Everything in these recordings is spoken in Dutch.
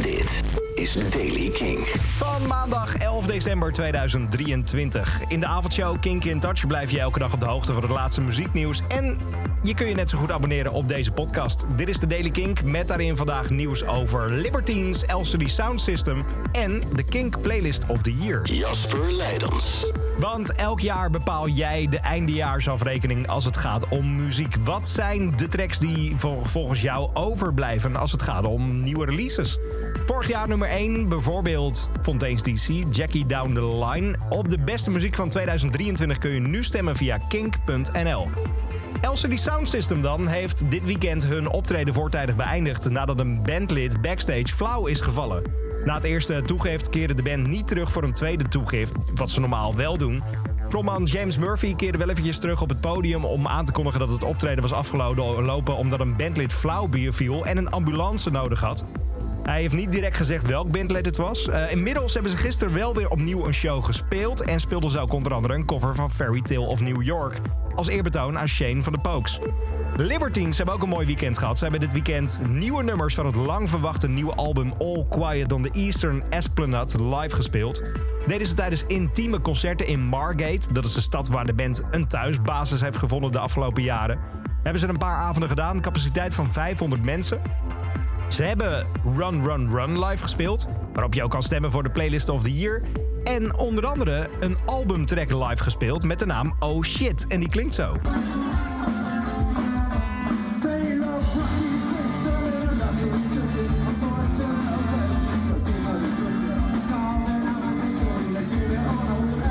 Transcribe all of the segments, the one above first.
Dit is Daily King. Van maandag 11 december 2023. In de avondshow Kink in Touch blijf je elke dag op de hoogte van het laatste muzieknieuws. En je kun je net zo goed abonneren op deze podcast. Dit is de Daily Kink met daarin vandaag nieuws over Libertines, LCD Sound System en de Kink Playlist of the Year. Jasper Leidens. Want elk jaar bepaal jij de eindejaarsafrekening als het gaat om muziek. Wat zijn de tracks die vol- volgens jou overblijven als het gaat om nieuwe releases? Vorig jaar nummer 1 bijvoorbeeld Fontaine's DC, Jackie Down the Line. Op de beste muziek van 2023 kun je nu stemmen via kink.nl. LCD Sound System dan heeft dit weekend hun optreden voortijdig beëindigd nadat een bandlid backstage flauw is gevallen. Na het eerste toegift keerde de band niet terug voor een tweede toegift, wat ze normaal wel doen. Frontman James Murphy keerde wel eventjes terug op het podium om aan te kondigen dat het optreden was afgelopen omdat een bandlid flauw viel en een ambulance nodig had. Hij heeft niet direct gezegd welk bandlid het was. Eh, inmiddels hebben ze gisteren wel weer opnieuw een show gespeeld... en speelden ze ook onder andere een cover van Fairy Tale of New York... als eerbetoon aan Shane van de Pokes. Libertines hebben ook een mooi weekend gehad. Ze hebben dit weekend nieuwe nummers van het lang verwachte nieuwe album... All Quiet on the Eastern Esplanade live gespeeld. Deden ze tijdens intieme concerten in Margate. Dat is de stad waar de band een thuisbasis heeft gevonden de afgelopen jaren. Hebben ze een paar avonden gedaan, capaciteit van 500 mensen... Ze hebben Run Run Run live gespeeld, waarop je ook kan stemmen voor de Playlist of the Year. En onder andere een albumtrack live gespeeld met de naam Oh Shit. En die klinkt zo.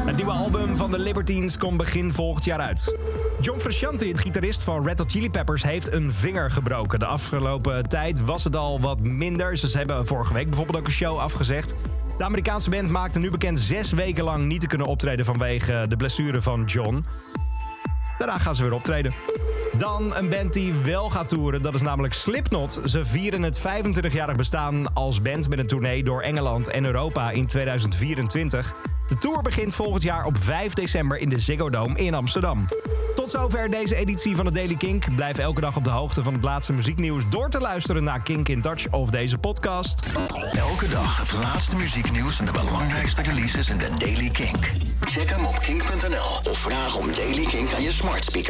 Het nieuwe album van de Libertines komt begin volgend jaar uit. John Frusciante, de gitarist van Red Hot Chili Peppers, heeft een vinger gebroken. De afgelopen tijd was het al wat minder. Ze hebben vorige week bijvoorbeeld ook een show afgezegd. De Amerikaanse band maakte nu bekend zes weken lang niet te kunnen optreden vanwege de blessure van John. Daarna gaan ze weer optreden. Dan een band die wel gaat toeren, dat is namelijk Slipknot. Ze vieren het 25-jarig bestaan als band met een tournee door Engeland en Europa in 2024. De tour begint volgend jaar op 5 december in de Ziggo Dome in Amsterdam. Tot zover deze editie van de Daily Kink. Blijf elke dag op de hoogte van het laatste muzieknieuws door te luisteren naar Kink in Touch of deze podcast. Elke dag het laatste muzieknieuws en de belangrijkste releases in de Daily Kink. Check hem op kink.nl of vraag om Daily Kink aan je smart speaker.